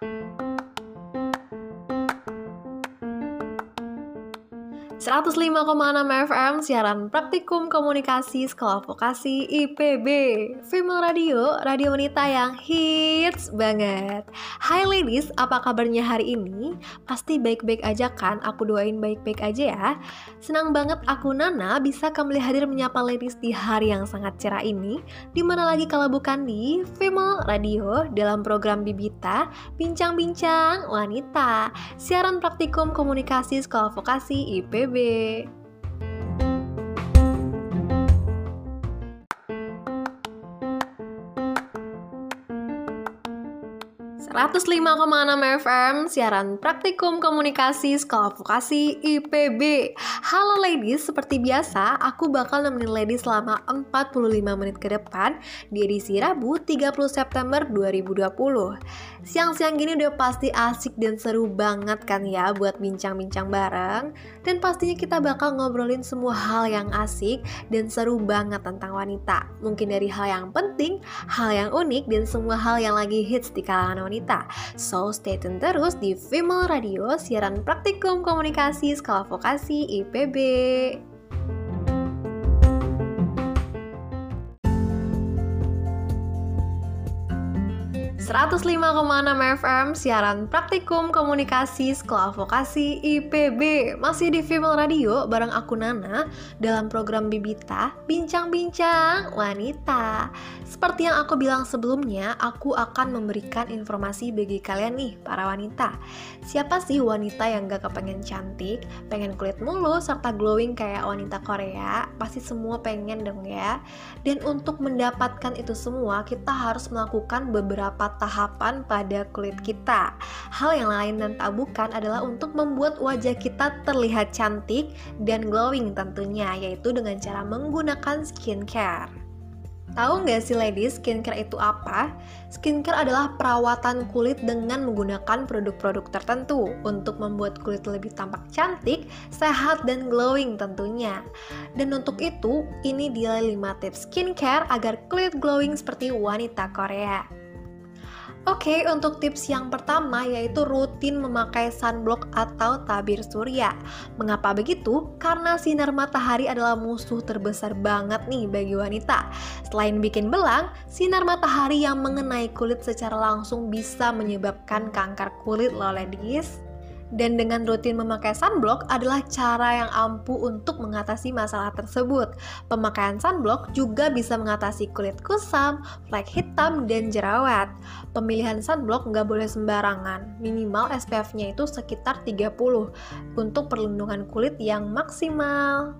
Thank you. 105,6 FM siaran praktikum komunikasi sekolah vokasi IPB Female Radio, radio wanita yang hits banget. Hai ladies, apa kabarnya hari ini? Pasti baik-baik aja kan? Aku doain baik-baik aja ya. Senang banget aku Nana bisa kembali hadir menyapa ladies di hari yang sangat cerah ini. Di mana lagi kalau bukan di Female Radio dalam program Bibita Bincang-bincang wanita. Siaran praktikum komunikasi sekolah vokasi IPB IPB. 105,6 FM siaran praktikum komunikasi sekolah vokasi IPB Halo ladies, seperti biasa aku bakal nemenin ladies selama 45 menit ke depan di edisi Rabu 30 September 2020 Siang-siang gini udah pasti asik dan seru banget kan ya buat bincang-bincang bareng? Dan pastinya kita bakal ngobrolin semua hal yang asik dan seru banget tentang wanita. Mungkin dari hal yang penting, hal yang unik, dan semua hal yang lagi hits di kalangan wanita kita. So stay tune terus di Female Radio, siaran praktikum komunikasi sekolah vokasi IPB. 105,6 FM siaran praktikum komunikasi sekolah vokasi IPB masih di Female Radio bareng aku Nana dalam program Bibita Bincang-bincang Wanita. Seperti yang aku bilang sebelumnya, aku akan memberikan informasi bagi kalian nih para wanita. Siapa sih wanita yang gak kepengen cantik, pengen kulit mulus serta glowing kayak wanita Korea? Pasti semua pengen dong ya. Dan untuk mendapatkan itu semua, kita harus melakukan beberapa tahapan pada kulit kita. Hal yang lain dan tak bukan adalah untuk membuat wajah kita terlihat cantik dan glowing tentunya, yaitu dengan cara menggunakan skincare. Tahu nggak sih ladies, skincare itu apa? Skincare adalah perawatan kulit dengan menggunakan produk-produk tertentu untuk membuat kulit lebih tampak cantik, sehat, dan glowing tentunya. Dan untuk itu, ini dia 5 tips skincare agar kulit glowing seperti wanita Korea. Oke, untuk tips yang pertama yaitu rutin memakai sunblock atau tabir surya. Mengapa begitu? Karena sinar matahari adalah musuh terbesar banget nih bagi wanita. Selain bikin belang, sinar matahari yang mengenai kulit secara langsung bisa menyebabkan kanker kulit loh ladies. Dan dengan rutin memakai sunblock adalah cara yang ampuh untuk mengatasi masalah tersebut. Pemakaian sunblock juga bisa mengatasi kulit kusam, flek hitam, dan jerawat. Pemilihan sunblock nggak boleh sembarangan, minimal SPF-nya itu sekitar 30 untuk perlindungan kulit yang maksimal.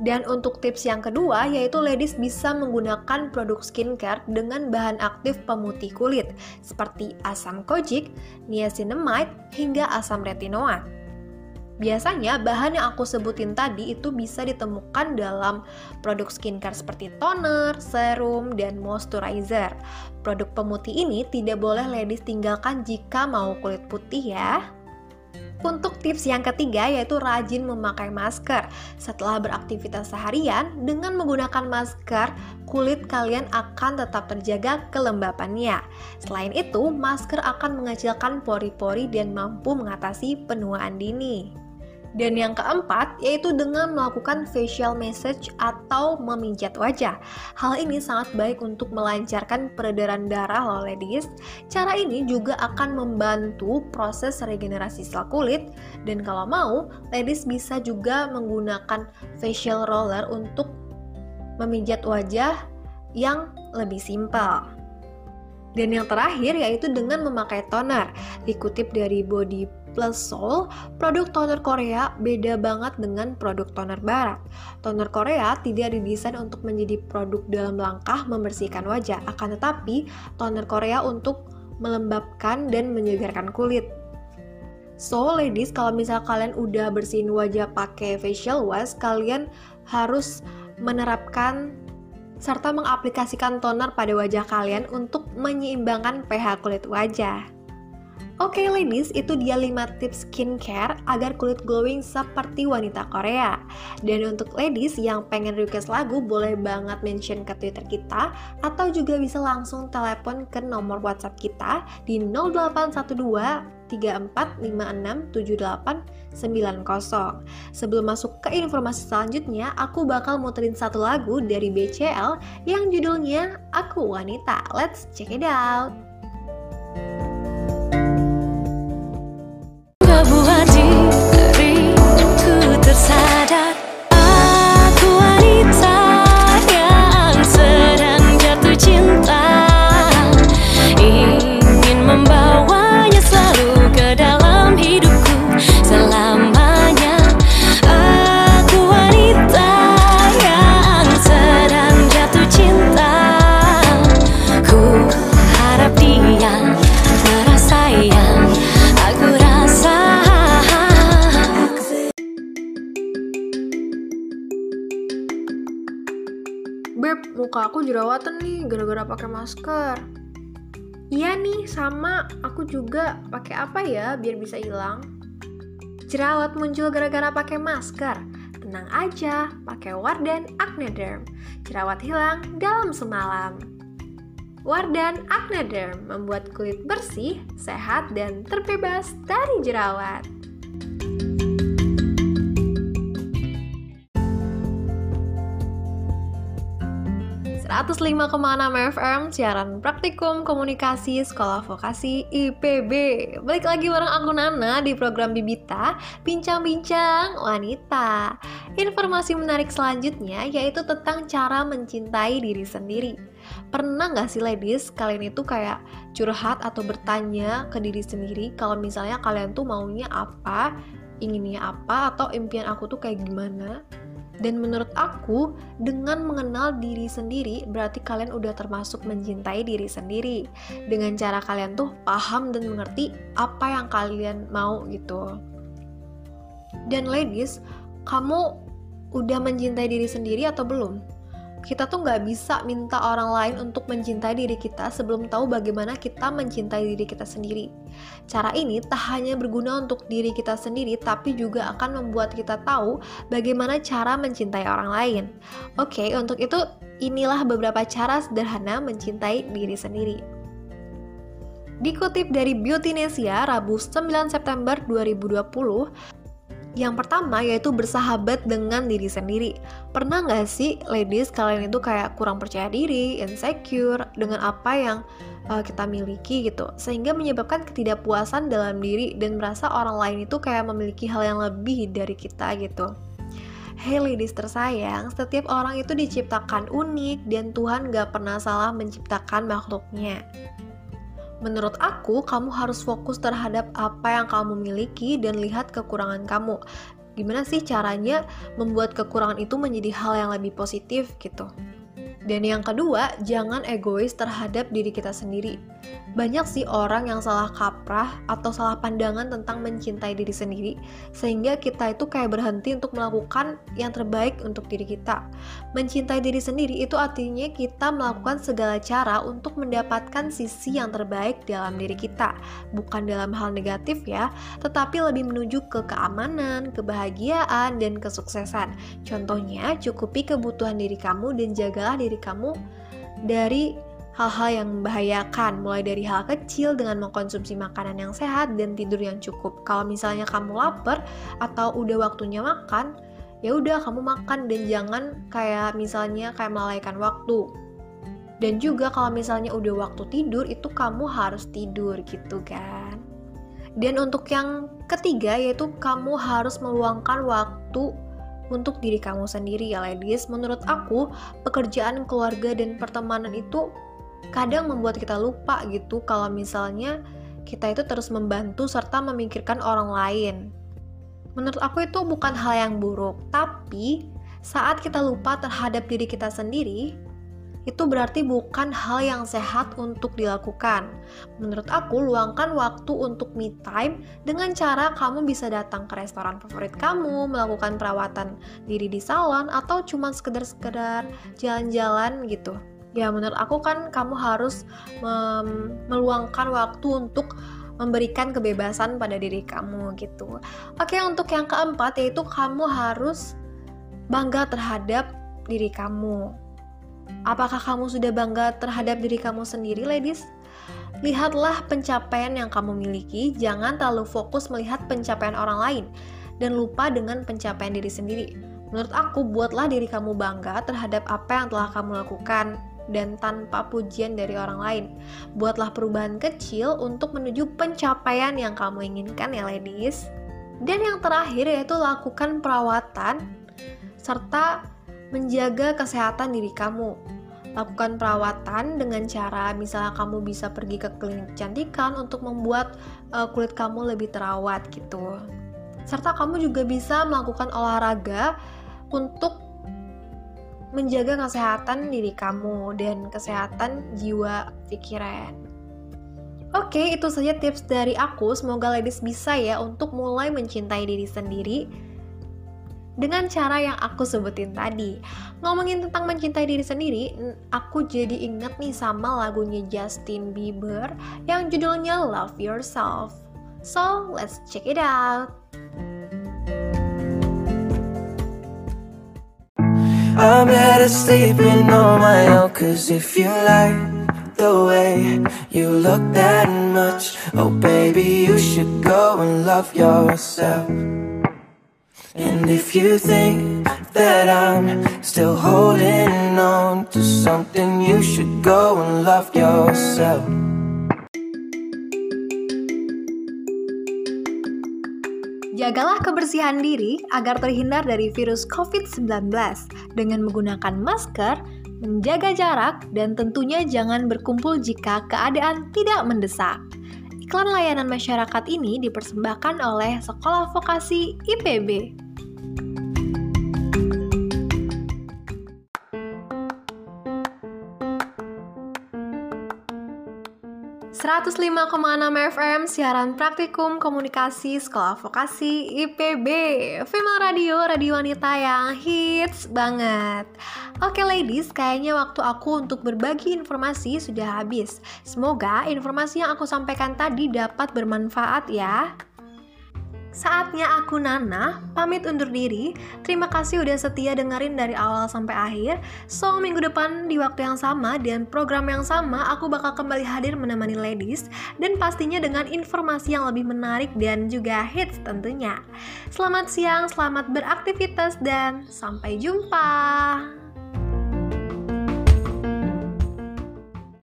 Dan untuk tips yang kedua, yaitu ladies bisa menggunakan produk skincare dengan bahan aktif pemutih kulit, seperti asam kojic, niacinamide, hingga asam retinoat. Biasanya bahan yang aku sebutin tadi itu bisa ditemukan dalam produk skincare seperti toner, serum, dan moisturizer. Produk pemutih ini tidak boleh ladies tinggalkan jika mau kulit putih ya. Untuk tips yang ketiga yaitu rajin memakai masker. Setelah beraktivitas seharian, dengan menggunakan masker, kulit kalian akan tetap terjaga kelembapannya. Selain itu, masker akan mengecilkan pori-pori dan mampu mengatasi penuaan dini. Dan yang keempat, yaitu dengan melakukan facial massage atau memijat wajah. Hal ini sangat baik untuk melancarkan peredaran darah loh ladies. Cara ini juga akan membantu proses regenerasi sel kulit. Dan kalau mau, ladies bisa juga menggunakan facial roller untuk memijat wajah yang lebih simpel. Dan yang terakhir yaitu dengan memakai toner. Dikutip dari Body Plus Soul, produk toner Korea beda banget dengan produk toner barat. Toner Korea tidak didesain untuk menjadi produk dalam langkah membersihkan wajah, akan tetapi toner Korea untuk melembabkan dan menyegarkan kulit. So ladies, kalau misal kalian udah bersihin wajah pakai facial wash, kalian harus menerapkan serta mengaplikasikan toner pada wajah kalian untuk menyeimbangkan pH kulit wajah. Oke okay, ladies, itu dia 5 tips skincare agar kulit glowing seperti wanita Korea. Dan untuk ladies yang pengen request lagu, boleh banget mention ke Twitter kita atau juga bisa langsung telepon ke nomor WhatsApp kita di 0812 34567890. Sebelum masuk ke informasi selanjutnya, aku bakal muterin satu lagu dari BCL yang judulnya Aku Wanita. Let's check it out. Aku jerawatan nih gara-gara pakai masker. Iya nih, sama. Aku juga pakai apa ya biar bisa hilang? Jerawat muncul gara-gara pakai masker. Tenang aja, pakai Wardan Acne Derm. Jerawat hilang dalam semalam. Wardan Acne Derm membuat kulit bersih, sehat, dan terbebas dari jerawat. 105,6 FM siaran praktikum komunikasi sekolah vokasi IPB Balik lagi bareng aku Nana di program Bibita Bincang-bincang wanita. Informasi menarik selanjutnya yaitu tentang cara mencintai diri sendiri. Pernah gak sih ladies kalian itu kayak curhat atau bertanya ke diri sendiri Kalau misalnya kalian tuh maunya apa, inginnya apa, atau impian aku tuh kayak gimana dan menurut aku, dengan mengenal diri sendiri, berarti kalian udah termasuk mencintai diri sendiri. Dengan cara kalian tuh paham dan mengerti apa yang kalian mau gitu. Dan ladies, kamu udah mencintai diri sendiri atau belum? Kita tuh nggak bisa minta orang lain untuk mencintai diri kita sebelum tahu bagaimana kita mencintai diri kita sendiri. Cara ini tak hanya berguna untuk diri kita sendiri, tapi juga akan membuat kita tahu bagaimana cara mencintai orang lain. Oke, untuk itu inilah beberapa cara sederhana mencintai diri sendiri. Dikutip dari Beautynesia Rabu 9 September 2020, yang pertama yaitu bersahabat dengan diri sendiri. Pernah nggak sih ladies kalian itu kayak kurang percaya diri, insecure dengan apa yang uh, kita miliki gitu, sehingga menyebabkan ketidakpuasan dalam diri dan merasa orang lain itu kayak memiliki hal yang lebih dari kita gitu. Hey ladies tersayang, setiap orang itu diciptakan unik dan Tuhan gak pernah salah menciptakan makhluknya. Menurut aku, kamu harus fokus terhadap apa yang kamu miliki dan lihat kekurangan kamu. Gimana sih caranya membuat kekurangan itu menjadi hal yang lebih positif gitu? Dan yang kedua, jangan egois terhadap diri kita sendiri. Banyak sih orang yang salah kaprah atau salah pandangan tentang mencintai diri sendiri, sehingga kita itu kayak berhenti untuk melakukan yang terbaik untuk diri kita. Mencintai diri sendiri itu artinya kita melakukan segala cara untuk mendapatkan sisi yang terbaik dalam diri kita, bukan dalam hal negatif ya, tetapi lebih menuju ke keamanan, kebahagiaan, dan kesuksesan. Contohnya, cukupi kebutuhan diri kamu dan jagalah diri kamu dari hal-hal yang membahayakan mulai dari hal kecil dengan mengkonsumsi makanan yang sehat dan tidur yang cukup. Kalau misalnya kamu lapar atau udah waktunya makan ya udah kamu makan dan jangan kayak misalnya kayak melalaikan waktu. Dan juga kalau misalnya udah waktu tidur itu kamu harus tidur gitu kan. Dan untuk yang ketiga yaitu kamu harus meluangkan waktu untuk diri kamu sendiri ya ladies. Menurut aku, pekerjaan keluarga dan pertemanan itu kadang membuat kita lupa gitu kalau misalnya kita itu terus membantu serta memikirkan orang lain. Menurut aku itu bukan hal yang buruk, tapi saat kita lupa terhadap diri kita sendiri, itu berarti bukan hal yang sehat untuk dilakukan. Menurut aku, luangkan waktu untuk me time dengan cara kamu bisa datang ke restoran favorit kamu, melakukan perawatan diri di salon, atau cuma sekedar-sekedar jalan-jalan gitu. Ya, menurut aku kan kamu harus meluangkan waktu untuk memberikan kebebasan pada diri kamu gitu. Oke, untuk yang keempat yaitu kamu harus bangga terhadap diri kamu. Apakah kamu sudah bangga terhadap diri kamu sendiri, ladies? Lihatlah pencapaian yang kamu miliki, jangan terlalu fokus melihat pencapaian orang lain dan lupa dengan pencapaian diri sendiri. Menurut aku, buatlah diri kamu bangga terhadap apa yang telah kamu lakukan dan tanpa pujian dari orang lain. Buatlah perubahan kecil untuk menuju pencapaian yang kamu inginkan ya ladies. Dan yang terakhir yaitu lakukan perawatan serta menjaga kesehatan diri kamu. Lakukan perawatan dengan cara misalnya kamu bisa pergi ke klinik kecantikan untuk membuat uh, kulit kamu lebih terawat gitu. Serta kamu juga bisa melakukan olahraga untuk menjaga kesehatan diri kamu dan kesehatan jiwa pikiran. Oke, itu saja tips dari aku. Semoga ladies bisa ya untuk mulai mencintai diri sendiri dengan cara yang aku sebutin tadi. Ngomongin tentang mencintai diri sendiri, aku jadi inget nih sama lagunya Justin Bieber yang judulnya Love Yourself. So, let's check it out. I'm better sleeping on my own Cause if you like the way you look that much Oh baby, you should go and love yourself. And if you think that I'm still holding on to something You should go and love yourself Jagalah kebersihan diri agar terhindar dari virus COVID-19 dengan menggunakan masker, menjaga jarak, dan tentunya jangan berkumpul jika keadaan tidak mendesak. Iklan layanan masyarakat ini dipersembahkan oleh Sekolah Vokasi IPB. 105,6 FM siaran praktikum komunikasi sekolah vokasi IPB Female Radio, radio wanita yang hits banget. Oke ladies, kayaknya waktu aku untuk berbagi informasi sudah habis. Semoga informasi yang aku sampaikan tadi dapat bermanfaat ya Saatnya aku Nana, pamit undur diri. Terima kasih udah setia dengerin dari awal sampai akhir. So, minggu depan di waktu yang sama dan program yang sama, aku bakal kembali hadir menemani ladies dan pastinya dengan informasi yang lebih menarik dan juga hits tentunya. Selamat siang, selamat beraktivitas dan sampai jumpa.